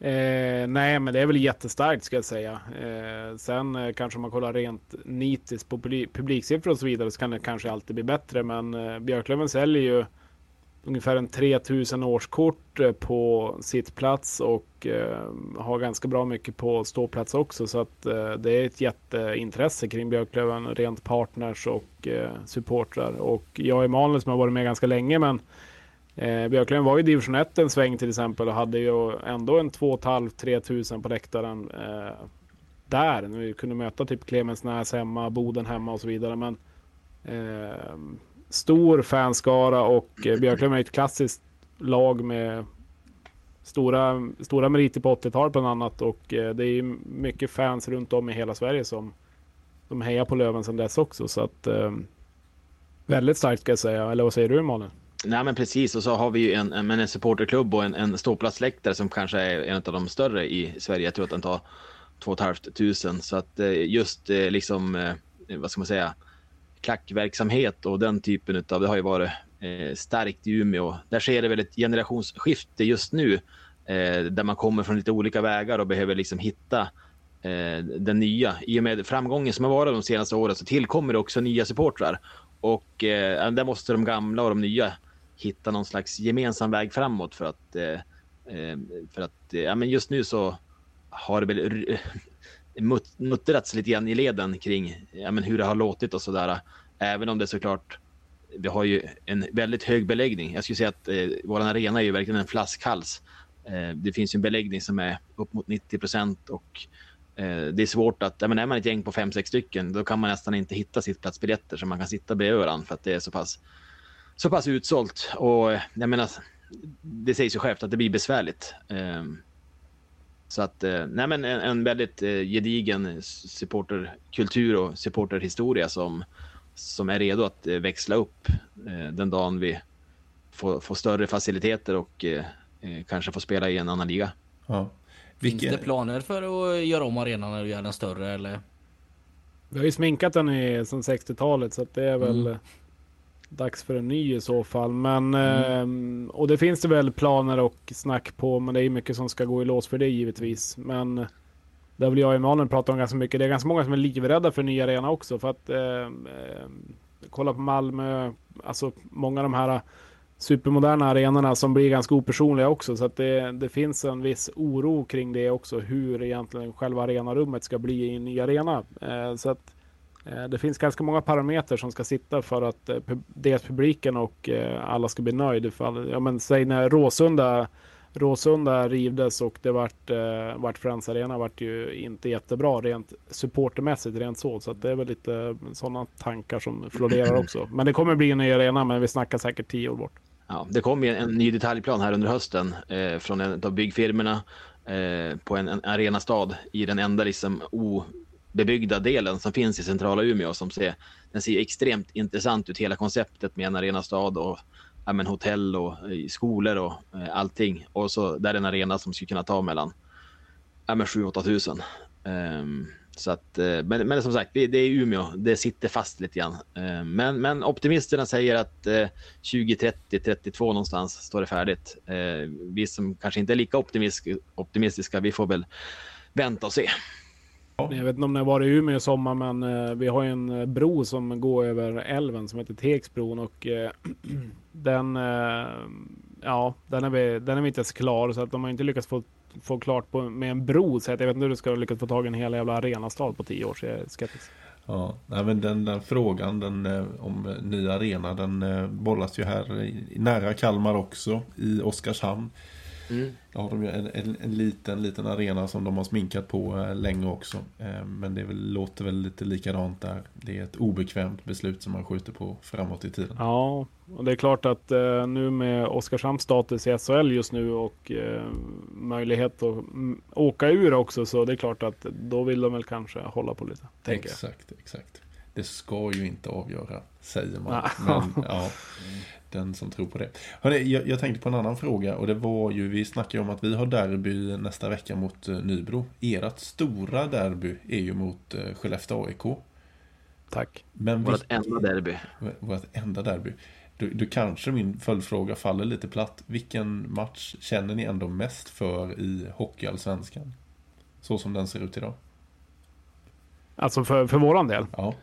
Eh, nej, men det är väl jättestarkt ska jag säga. Eh, sen eh, kanske om man kollar rent nitiskt på publiksiffror och så vidare så kan det kanske alltid bli bättre. Men eh, Björklöven säljer ju ungefär en 3000 årskort eh, på sittplats och eh, har ganska bra mycket på ståplats också. Så att eh, det är ett jätteintresse kring Björklöven, rent partners och supportrar. Och jag är Emanuel som har varit med ganska länge men Björklöven var i division 1 en sväng till exempel och hade ju ändå en 2 500-3 tusen på läktaren där. Vi kunde möta typ Clemensnäs hemma, Boden hemma och så vidare. Men stor fanskara och eh, Björklöven är ett klassiskt lag med stora, stora meriter på 80-talet bland annat och eh, det är mycket fans runt om i hela Sverige som, de hejar på Löven sedan dess också. Så att, eh, väldigt starkt ska jag säga. Eller vad säger du Malin? Nej men precis och så har vi ju en, en, en supporterklubb och en, en ståplatsläktare som kanske är en av de större i Sverige. Jag tror att den tar 2 500 så att just liksom vad ska man säga klackverksamhet och den typen av det har ju varit eh, starkt i Umeå. Där sker det väl ett generationsskifte just nu eh, där man kommer från lite olika vägar och behöver liksom hitta eh, den nya. I och med framgången som har varit de senaste åren så tillkommer det också nya supportrar och eh, där måste de gamla och de nya hitta någon slags gemensam väg framåt för att eh för att eh, ja, men just nu så har det väl muttrats lite grann i leden kring ja, men hur det har låtit och sådär. Även om det såklart vi har ju en väldigt hög beläggning. Jag skulle säga att eh, vår arena är ju verkligen en flaskhals. Eh, det finns en beläggning som är upp mot 90 procent och eh, det är svårt att, ja, men är man ett gäng på fem sex stycken, då kan man nästan inte hitta sittplatsbiljetter så man kan sitta bredvid varandra för att det är så pass så pass utsålt. Och eh, jag menar, det säger sig självt att det blir besvärligt. Ehm, så att, eh, nej men en, en väldigt eh, gedigen supporterkultur och supporterhistoria som, som är redo att eh, växla upp den dagen vi får, får större faciliteter och kanske får spela i en annan liga. Ja. Finns det planer för att göra om arenan och göra den större eller? Vi har ju sminkat den i, som 60-talet så att det är väl mm dags för en ny i så fall. Men, mm. eh, och det finns det väl planer och snack på, men det är mycket som ska gå i lås för det givetvis. Men det har väl jag och Emanuel pratat om ganska mycket. Det är ganska många som är livrädda för en ny arena också. För att eh, kolla på Malmö, alltså många av de här supermoderna arenorna som blir ganska opersonliga också. Så att det, det finns en viss oro kring det också, hur egentligen själva arenarummet ska bli i en ny arena. Eh, så att Eh, det finns ganska många parametrar som ska sitta för att eh, dels publiken och eh, alla ska bli nöjda. Ja, men säg när Råsunda, Råsunda rivdes och det vart, vart Friends Arena vart ju inte jättebra rent supportermässigt rent så. Så det är väl lite mm, sådana tankar som florerar också. Men det kommer bli en ny arena men vi snackar säkert tio år bort. Ja, det kom ju en ny detaljplan här under hösten eh, från en av byggfirmorna eh, på en, en arenastad i den enda liksom, o, bebyggda delen som finns i centrala Umeå som ser, den ser extremt intressant ut. Hela konceptet med en arenastad och ja, men hotell och eh, skolor och eh, allting. Och så där är en arena som skulle kunna ta mellan ja, 7-8 tusen. Um, så att, eh, men, men som sagt, det är Umeå. Det sitter fast lite grann. Ehm, men, men optimisterna säger att eh, 2030, 32 någonstans står det färdigt. Ehm, vi som kanske inte är lika optimistiska, vi får väl vänta och se. Jag vet inte om ni har varit i Umeå i sommar, men eh, vi har ju en eh, bro som går över älven som heter Tegsbron och eh, den, eh, ja, den är, vi, den är vi inte ens klar så att de har inte lyckats få, få klart på, med en bro. Så jag vet inte hur du ska lyckas få tag i en hel jävla arenastad på tio år, så jag är skeptisk. Ja, men den, den frågan den, eh, om ny arena den eh, bollas ju här nära Kalmar också i Oskarshamn. Mm. Har de ju en, en, en, liten, liten arena som de har sminkat på eh, länge också. Eh, men det väl, låter väl lite likadant där. Det är ett obekvämt beslut som man skjuter på framåt i tiden. Ja, och det är klart att eh, nu med Oskarshamns status i SHL just nu och möjlighet att mm, åka ur också så det är klart att då vill de väl kanske hålla på lite. Exakt, exakt. Det ska ju inte avgöra, säger man. Men, ja, den som tror på det. Hörrni, jag, jag, tänkte på en annan fråga och det var ju, vi snackade om att vi har derby nästa vecka mot uh, Nybro. Ert stora derby är ju mot uh, Skellefteå AIK. Tack. Men vårt enda derby. Vårt enda derby. Du, du, kanske min följdfråga faller lite platt. Vilken match känner ni ändå mest för i Hockeyallsvenskan? Så som den ser ut idag. Alltså för, för våran del? Ja.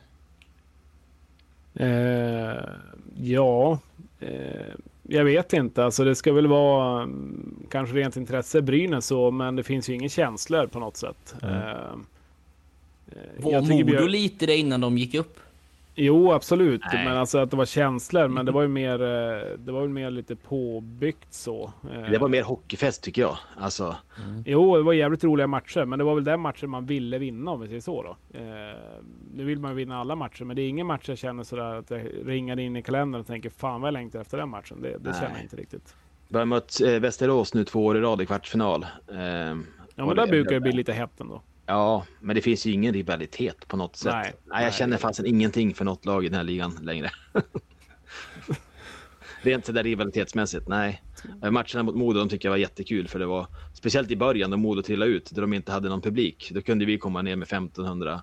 Eh, ja, eh, jag vet inte. Alltså det ska väl vara mm, kanske rent intresse Brynäs så, men det finns ju ingen känslor på något sätt. Mm. Eh, var Modo lite det innan de gick upp? Jo, absolut. Nej. Men alltså att det var känslor. Men det var ju mer, eh, det var väl mer lite påbyggt så. Eh, Det var mer hockeyfest tycker jag. Alltså, Jo, det var jävligt roliga matcher, men det var väl den matchen man ville vinna om vi säger så då. Eh, nu vill man ju vinna alla matcher, men det är ingen match jag känner sådär att jag ringar in i kalendern och tänker fan vad jag längtar efter den matchen. Det, det känner jag inte riktigt. vi har mött Västerås nu två år i rad i kvartsfinal. Eh, Ja, men där brukar det bli lite hett ändå. Ja, men det finns ju ingen rivalitet på något sätt. Nej. Nej, jag känner fasen ingenting för något lag i den här ligan längre. Rent sådär rivalitetsmässigt, nej. Eh, Matcherna mot Modo de tycker jag var jättekul för det var speciellt i början när Modo trillade ut där de inte hade någon publik. Då kunde vi komma ner med 1500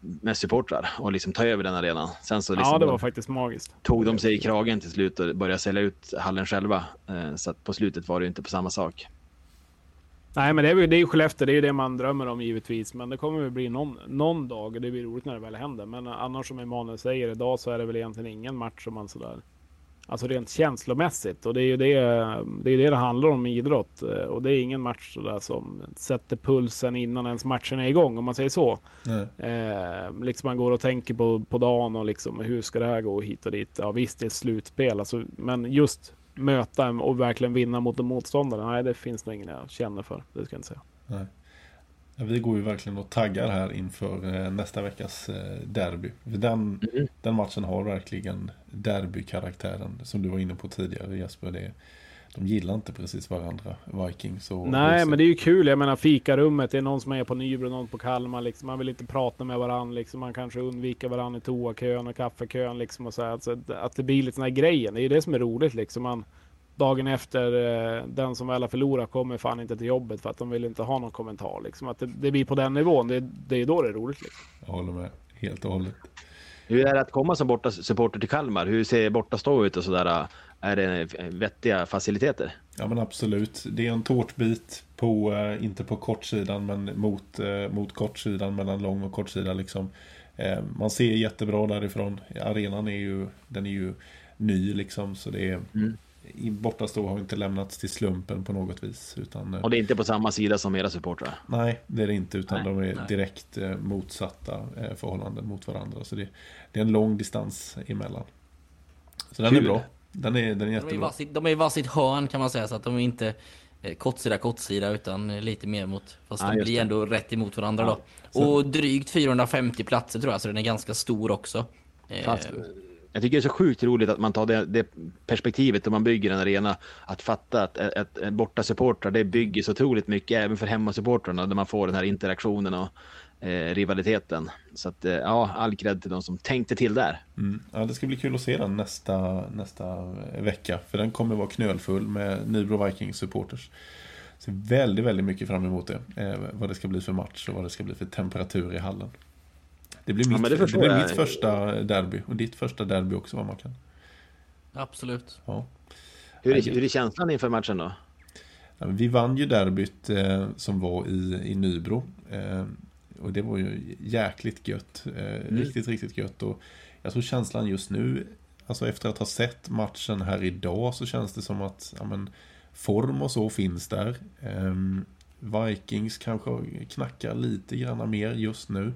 med supportrar och liksom ta över den arenan. Sen så liksom Ja, det var faktiskt magiskt. tog de sig i kragen till slut och började sälja ut hallen själva. Eh, Så på slutet var det inte på samma sak. Nej, men det är, ju- det är Skellefteå, det är ju det man drömmer om givetvis. Men det kommer väl bli någon, någon dag och det blir roligt när det väl händer. Men annars som Emanuel säger, idag så är det väl egentligen ingen match som man sådär... Alltså rent känslomässigt. Och det är ju det det, är det, det handlar om i idrott. Och det är ingen match sådär som sätter pulsen innan ens matchen är igång, om man säger så. Nej. Eh, liksom man går och tänker på, på dagen och liksom hur ska det här gå hit och dit. Ja visst, det är slutspel. Alltså, men just möta och verkligen vinna mot en motståndare. Nej, det finns nog ingen jag känner för. Det ska jag inte säga. Nej. Vi går ju verkligen och taggar här inför eh, nästa veckas eh, derby. Den, Mm. den matchen har verkligen derbykaraktären. Som du var inne på tidigare Jesper. Det, de gillar inte precis varandra, Vikings och Nej, HC. men det är ju kul. Jag menar fikarummet. Det är någon som är på Nybro, någon på Kalmar. Liksom. Man vill inte prata med varandra. Liksom. Man kanske undviker varandra i toakön och kaffekön. Liksom, och så här. Alltså, att det blir lite såna här grejer. Det är ju det som är roligt. Liksom. Man, dagen efter, eh, den som väl har förlorat kommer fan inte till jobbet för att de vill inte ha någon kommentar. Liksom. Att det, det blir på den nivån. Det, det är ju då det är roligt. Liksom. Jag håller med, helt och hållet. Hur är det att komma som borta supporter till Kalmar? Hur ser borta stå ut och sådär? Är det vettiga faciliteter? Ja men absolut. Det är en tårtbit på, eh, inte på kortsidan men mot, eh, mot kortsidan mellan lång och kortsida liksom. Eh, man ser jättebra därifrån. Arenan är ju, den är ju ny liksom så det är Mm. bortastå har inte lämnats till slumpen på något vis. Utan, Och det är inte på samma sida som era supportrar? Nej, det är det inte. Utan Nej, de är nej. direkt motsatta förhållanden mot varandra. Så det, det är en lång distans emellan. Så den är Kul. bra. Den är, den är De är, jättebra. varsitt, de är i varsitt hörn kan man säga, så att de är inte eh, kortsida kortsida utan eh, lite mer mot, fast Ja, de blir det. ändå rätt emot varandra Ja, då. Och drygt 450 platser tror jag, så den är ganska stor också. Eh, Fast, jag tycker det är så sjukt roligt att man tar det, det perspektivet när man bygger en arena. Att fatta att ett, ett borta supportrar det bygger så otroligt mycket även för hemmasupportrarna där man får den här interaktionen och rivaliteten. Så att eh, ja, all cred till de som tänkte till där. Mm. Ja, det ska bli kul att se den nästa, nästa vecka. För den kommer vara knölfull med Nybro Vikings supporters. Så väldigt, väldigt mycket fram emot det. Eh, vad det ska bli för match och vad det ska bli för temperatur i hallen. Det blir Ja, mitt, men det det blir mitt första derby. Och ditt första derby också vad man kan. Absolut. Ja. Hur är, Ja, hur är känslan inför matchen då? Ja, Vi vann ju derbyt eh, som var i, i Nybro. Eh, och det var ju jäkligt gött. Eh, Riktigt, riktigt gött. Och jag tror känslan just nu, alltså efter att ha sett matchen här idag så känns det som att ja, men, form och så finns där. Eh, Vikings kanske knackar lite grann mer just nu.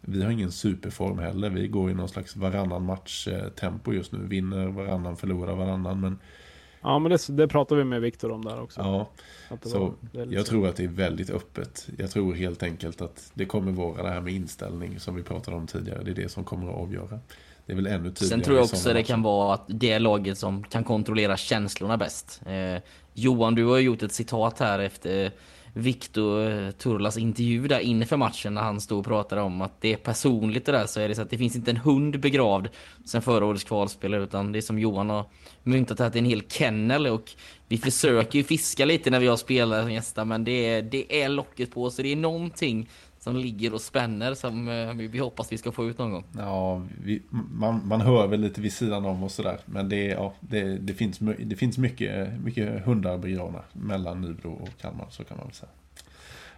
Vi har ingen superform heller. Vi går i någon slags varannan match-tempo just nu. Vinner varannan, förlorar varannan. Men Ja, men det, det pratar vi med Viktor om där också. ja, så var- jag så. tror att det är väldigt öppet. Jag tror helt enkelt att det kommer vara det här med inställning som vi pratade om tidigare. Det är det som kommer att avgöra. Det är väl ännu tydligare. Sen tror jag också det kan vara att det är laget som kan kontrollera känslorna bäst. Eh, Johan, du har ju gjort ett citat här efter Viktor eh, Turlas intervju där inför matchen när han stod och pratade om att det är personligt det där så är det så att det finns inte en hund begravd sen förra årets kvalspelare utan det är som Johan har myntat att det är en hel kennel och vi försöker ju fiska lite när vi har spelare som gästar men det är, det är locket på så det är någonting som ligger och spänner som eh, vi vi hoppas vi ska få ut någon gång. Ja, vi, man, man hör väl lite vid sidan om och sådär. Men det, ja, det, det finns, det finns mycket, mycket hundar begravna mellan Nybro och Kalmar, så kan man väl säga.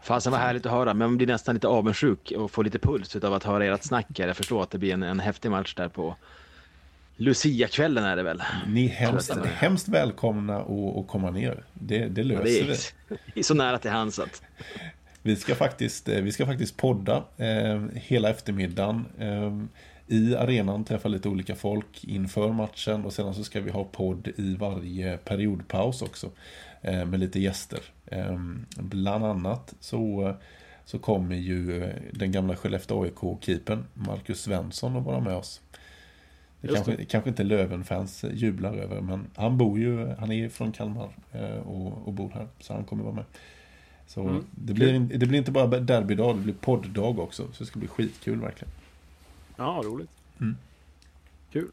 Fasen vad härligt att höra, men man blir nästan lite avundsjuk och får lite puls av att höra ert snack här. Jag förstår att det blir en, en häftig match där på Lucia-kvällen är det väl? Ni är hemskt, hemskt välkomna att, komma ner. Det, det Ja, löser det vi. är, det är så nära till hands att... Vi ska faktiskt, vi ska faktiskt podda eh, hela eftermiddagen. Eh, I arenan träffa lite olika folk inför matchen och sedan så ska vi ha podd i varje periodpaus också. Eh, med lite gäster. Eh, bland annat så, så kommer ju eh, den gamla Skellefteå AIK-keepern Marcus Svensson att vara med oss. Det kanske, kanske inte Löven-fans jublar över, men han bor ju, han är från Kalmar och, och bor här, så han kommer vara med. Så mm. det, blir, det blir inte bara derbydag, det blir podddag också. Så det ska bli skitkul verkligen. Ja, roligt. Mm. Kul.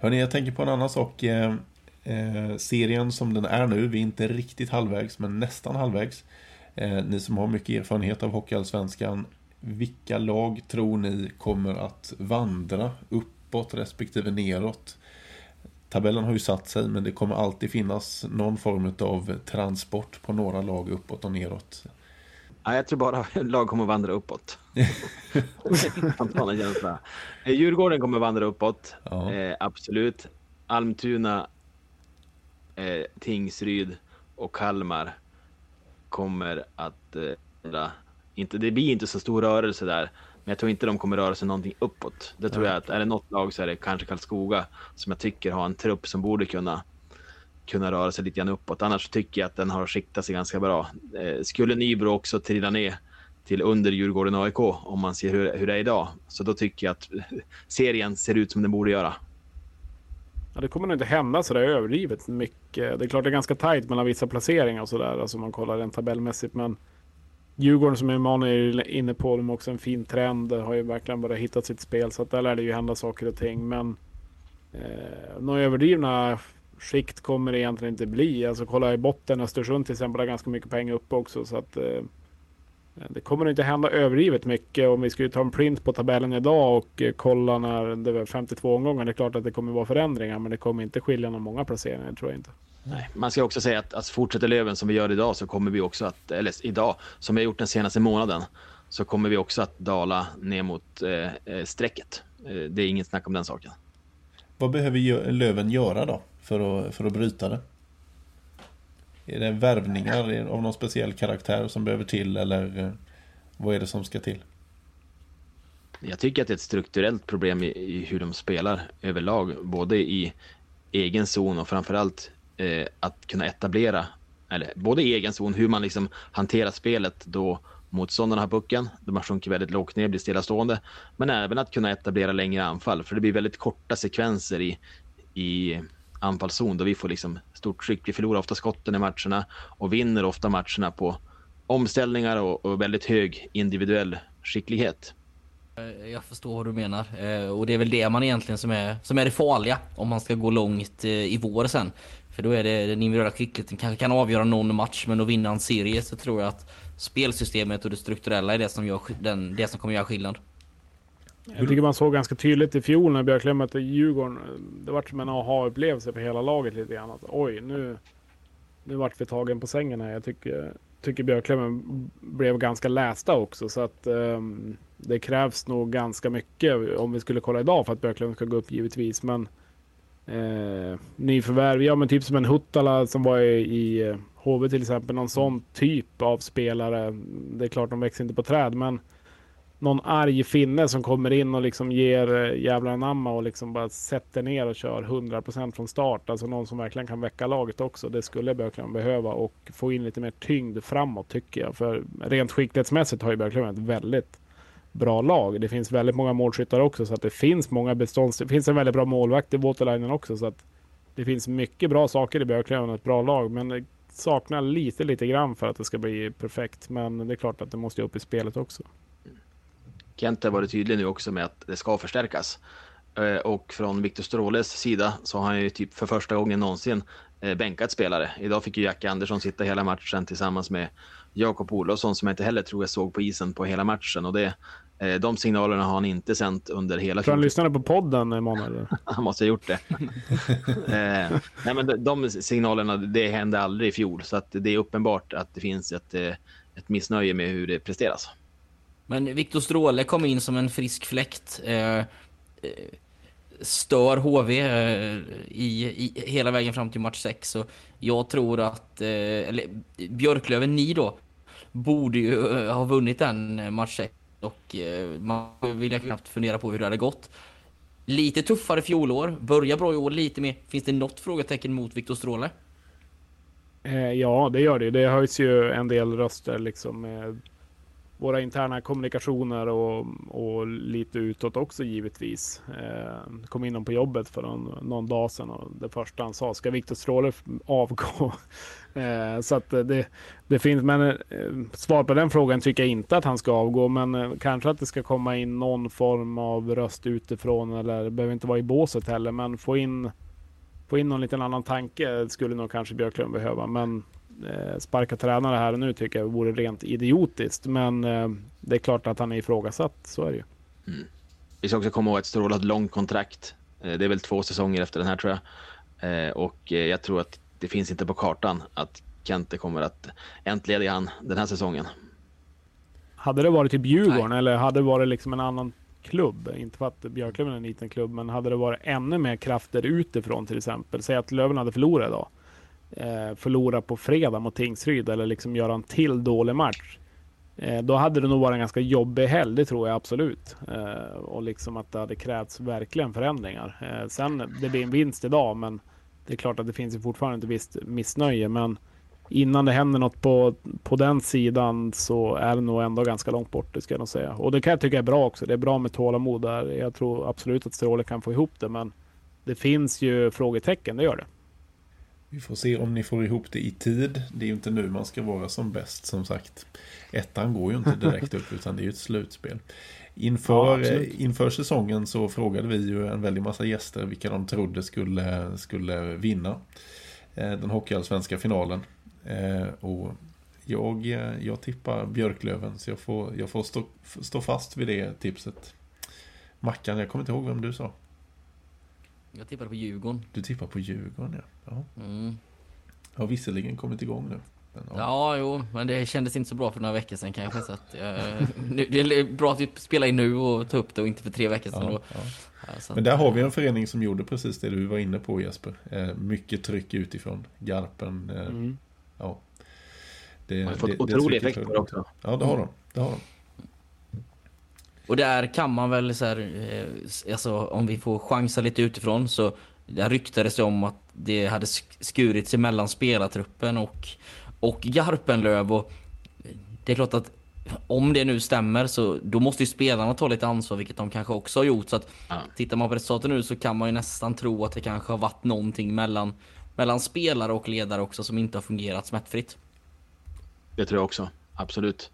Hörni, jag tänker på en annan sak. Eh, eh, serien som den är nu, vi är inte riktigt halvvägs, men nästan halvvägs. Eh, ni som har mycket erfarenhet av Hockeyallsvenskan, vilka lag tror ni kommer att vandra uppåt respektive neråt? Tabellen har ju satt sig, men det kommer alltid finnas någon form av transport på några lag uppåt och neråt. Ja, jag tror bara lag kommer vandra uppåt. känsla. Eh, Djurgården kommer vandra uppåt, ja. eh, absolut. Almtuna, eh, Tingsryd och Kalmar kommer att... Eh, inte, det blir inte så stor rörelse där. Men jag tror inte de kommer röra sig någonting uppåt. Det tror jag att är det något lag så är det kanske Karlskoga som jag tycker har en trupp som borde kunna kunna röra sig lite grann uppåt. Annars tycker jag att den har skiktat sig ganska bra. Eh, skulle Nybro också trilla ner till under Djurgården AIK om man ser hur, hur det är idag. Så då tycker jag att serien ser ut som den borde göra. Ja, det kommer nog inte hända så där överdrivet mycket. Det är klart det är ganska tajt mellan vissa placeringar och sådär, alltså om man kollar rent tabellmässigt. Men Djurgården som Emanuel är inne på, de har också en fin trend. Har ju verkligen börjat hitta sitt spel. Så att där lär det ju hända saker och ting. Men eh, några överdrivna skikt kommer det egentligen inte bli. Alltså kolla i botten, Östersund till exempel har ganska mycket pengar uppe också. Så att eh, det kommer inte hända överdrivet mycket. Om vi skulle ta en print på tabellen idag och eh, kolla när det var 52 omgångar. Det är klart att det kommer vara förändringar, men det kommer inte skilja någon många placeringar, tror jag inte. Nej, man ska också säga att, att fortsätter Löven som vi gör idag så kommer vi också att, eller idag, som vi har gjort den senaste månaden, så kommer vi också att dala ner mot eh, eh strecket. Eh, det är inget snack om den saken. Vad behöver Löven göra då för att, för att bryta det? Är det värvningar av någon speciell karaktär som behöver till eller eh, vad är det som ska till? Jag tycker att det är ett strukturellt problem i, i hur de spelar överlag, både i egen zon och framförallt eh, att kunna etablera, eller både i egen zon, hur man liksom hanterar spelet då motståndarna har pucken, de har sjunkit väldigt lågt ner, blir stillastående, men även att kunna etablera längre anfall, för det blir väldigt korta sekvenser i, i anfallszon då vi får liksom stort tryck. Vi förlorar ofta skotten i matcherna och vinner ofta matcherna på omställningar och, och väldigt hög individuell skicklighet. Eh, jag förstår vad du menar eh, och det är väl det man egentligen som är, som är det farliga om man ska gå långt eh, i vår sen. För då är det den individuella skickligheten kanske kan avgöra någon match men att vinna en serie så tror jag att spelsystemet och det strukturella är det som, gör, den, det som kommer göra skillnad. Jag tycker man såg ganska tydligt i fjol när Björklöven mötte Djurgården. Det var som en aha-upplevelse för hela laget lite grann. Att, Oj, nu, nu vart vi tagen på sängen här. Jag tycker, tycker Björklöven blev ganska lästa också. Så att um, det krävs nog ganska mycket om vi skulle kolla idag för att Björklöven ska gå upp givetvis. Men eh, nyförvärv, ja men typ som en Huttala som var i, i HV eh, till exempel. Någon sån typ av spelare. Det är klart de växer inte på träd men någon arg finne som kommer in och liksom ger eh, jävlar anamma och liksom bara sätter ner och kör 100% från start. Alltså någon som verkligen kan väcka laget också. Det skulle Björklöven behöva och få in lite mer tyngd framåt tycker jag. För rent skicklighetsmässigt har ju Björklöven ett väldigt bra lag. Det finns väldigt många målskyttar också så att det finns många bestånds... Det finns en väldigt bra målvakt i Waterlinen också så att det finns mycket bra saker i Björklöven och ett bra lag. Men det saknar lite, lite grann för att det ska bli perfekt. Men det är klart att det måste upp i spelet också. Kent har varit tydlig nu också med att det ska förstärkas. Eh, och från Viktor Stråles sida så har han ju typ för första gången någonsin eh, bänkat spelare. Idag fick ju Jack Andersson sitta hela matchen tillsammans med Jakob Olofsson som jag inte heller tror jag såg på isen på hela matchen. Och det, de signalerna har han inte sänt under hela... Tror han lyssnade på podden Emanuel? han måste ha gjort det. nej, men de signalerna, det hände aldrig i fjol. Så att det är uppenbart att det finns ett, ett missnöje med hur det presteras. Men Viktor Stråle kom in som en frisk fläkt. Eh, eh stör HV eh, i, i, hela vägen fram till match 6. Så jag tror att, eh, eller Björklöven, ni då, borde ju eh, ha vunnit den eh, matchen. Och eh, man vill jag knappt fundera på hur det hade gått. Lite tuffare fjolår, börjar bra i år lite mer. Finns det något frågetecken mot Viktor Stråle? Eh, ja, det gör det. Det höjs ju en del röster liksom. Eh, våra interna kommunikationer och, och lite utåt också givetvis. Eh, kom in på jobbet för någon, någon dag sedan och det första han sa, ska Viktor Stråle avgå? eh, så att eh, det, det finns, men eh, svar på den frågan tycker jag inte att han ska avgå, men eh, kanske att det ska komma in någon form av röst utifrån eller det behöver inte vara i båset heller, men få in få in någon liten annan tanke skulle nog kanske Björklund behöva. Men sparka tränare här och nu tycker jag vore rent idiotiskt. Men eh, det är klart att han är ifrågasatt, så är det ju. Mm. Vi ska också komma ihåg att Stråle har ett långt kontrakt. Eh, det är väl två säsonger efter den här tror jag. Eh, och eh, jag tror att det finns inte på kartan att Kente kommer att entlediga han den här säsongen. Hade det varit typ Djurgården Nej. eller hade det varit liksom en annan klubb, inte för att Björklöven är en liten klubb, men hade det varit ännu mer krafter utifrån till exempel, säg att Löven hade förlorat idag, eh, förlora på fredag mot Tingsryd eller liksom göra en till dålig match. Eh, då hade det nog varit en ganska jobbig helg, det tror jag absolut. Eh, och liksom att det hade krävts verkligen förändringar. Eh, sen, det blir en vinst idag, men det är klart att det finns ju fortfarande ett visst missnöje. Men innan det händer något på, på den sidan så är det nog ändå ganska långt bort, det ska jag nog säga. Och det kan jag tycka är bra också. Det är bra med tålamod där. Jag tror absolut att Stråle kan få ihop det, men det finns ju frågetecken, det gör det. Vi får se om ni får ihop det i tid. Det är ju inte nu man ska vara som bäst som sagt. Ettan går ju inte direkt upp utan det är ju ett slutspel. Inför, ja, inför säsongen så frågade vi ju en väldig massa gäster vilka de trodde skulle, skulle vinna eh, den hockeyallsvenska finalen. Eh, och jag, jag tippar Björklöven så jag får, jag får stå, stå fast vid det tipset. Mackan, jag kommer inte ihåg vem du sa. Jag tippar på Djurgården. Du tippar på Djurgården, ja. ja. Mm. Har visserligen kommit igång nu. Men, ja. ja, jo, men det kändes inte så bra för några veckor sedan kanske. Så att, uh, det är bra att vi spelar in nu och tar upp det och inte för tre veckor sedan. Ja, ja. Ja, men där har vi en förening som gjorde precis det du var inne på Jesper. Eh, mycket tryck utifrån. Garpen. Eh, mm. Ja. Det, har fått det, otrolig effekt på det också. Ja, det har de. Det har de. Och där kan man väl så här, eh, alltså om vi får chansa lite utifrån så där ryktades det om att det hade skurits mellan spelartruppen och, och Garpenlöv och det är klart att om det nu stämmer så då måste ju spelarna ta lite ansvar vilket de kanske också har gjort så att ja. tittar man på resultaten nu så kan man ju nästan tro att det kanske har varit någonting mellan mellan spelare och ledare också som inte har fungerat smärtfritt. Det tror jag också, absolut.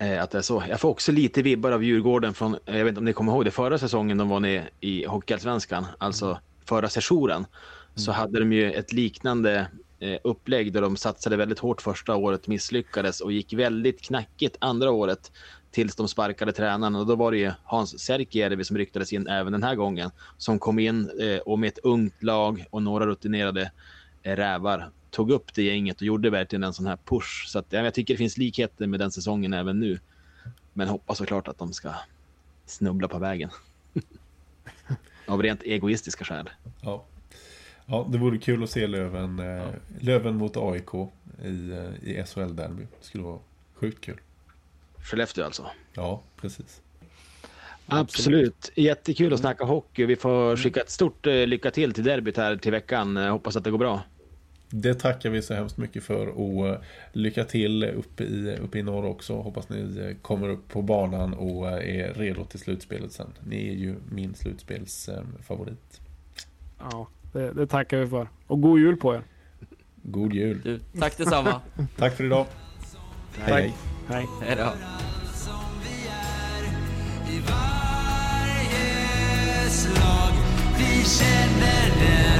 Eh, att det är så. Jag får också lite vibbar av Djurgården från, eh, jag vet inte om ni kommer ihåg det, förra säsongen de var med i Hockeyallsvenskan, alltså förra sessionen, mm. så hade de ju ett liknande eh, upplägg där de satsade väldigt hårt första året, misslyckades och gick väldigt knackigt andra året tills de sparkade tränaren. Och då var det ju Hans Särkijärvi som ryktades in även den här gången, som kom in eh, och med ett ungt lag och några rutinerade eh, rävar tog upp det gänget och gjorde verkligen en sån här push. Så att, ja, jag tycker det finns likheter med den säsongen även nu. Men hoppas såklart att de ska snubbla på vägen. Av rent egoistiska skäl. Ja. ja, det vore kul att se Löven, eh, ja. Löven mot AIK i, eh, i SHL-derby. Det skulle vara sjukt kul. Skellefteå alltså? Ja, precis. Absolut. Jättekul att snacka hockey. Vi får skicka ett stort eh, lycka till till derbyt här till veckan. Hoppas att det går bra. Det tackar vi så hemskt mycket för och eh, lycka till uppe i, uppe i norr också. Hoppas ni eh, kommer upp på banan och är redo till slutspelet sen. Ni är ju min slutspelsfavorit. Ja, det, det tackar vi för. Och god jul på er. God jul. Du, tack detsamma. tack för idag. Hej. Hej. Hej. Hej då. Vi känner den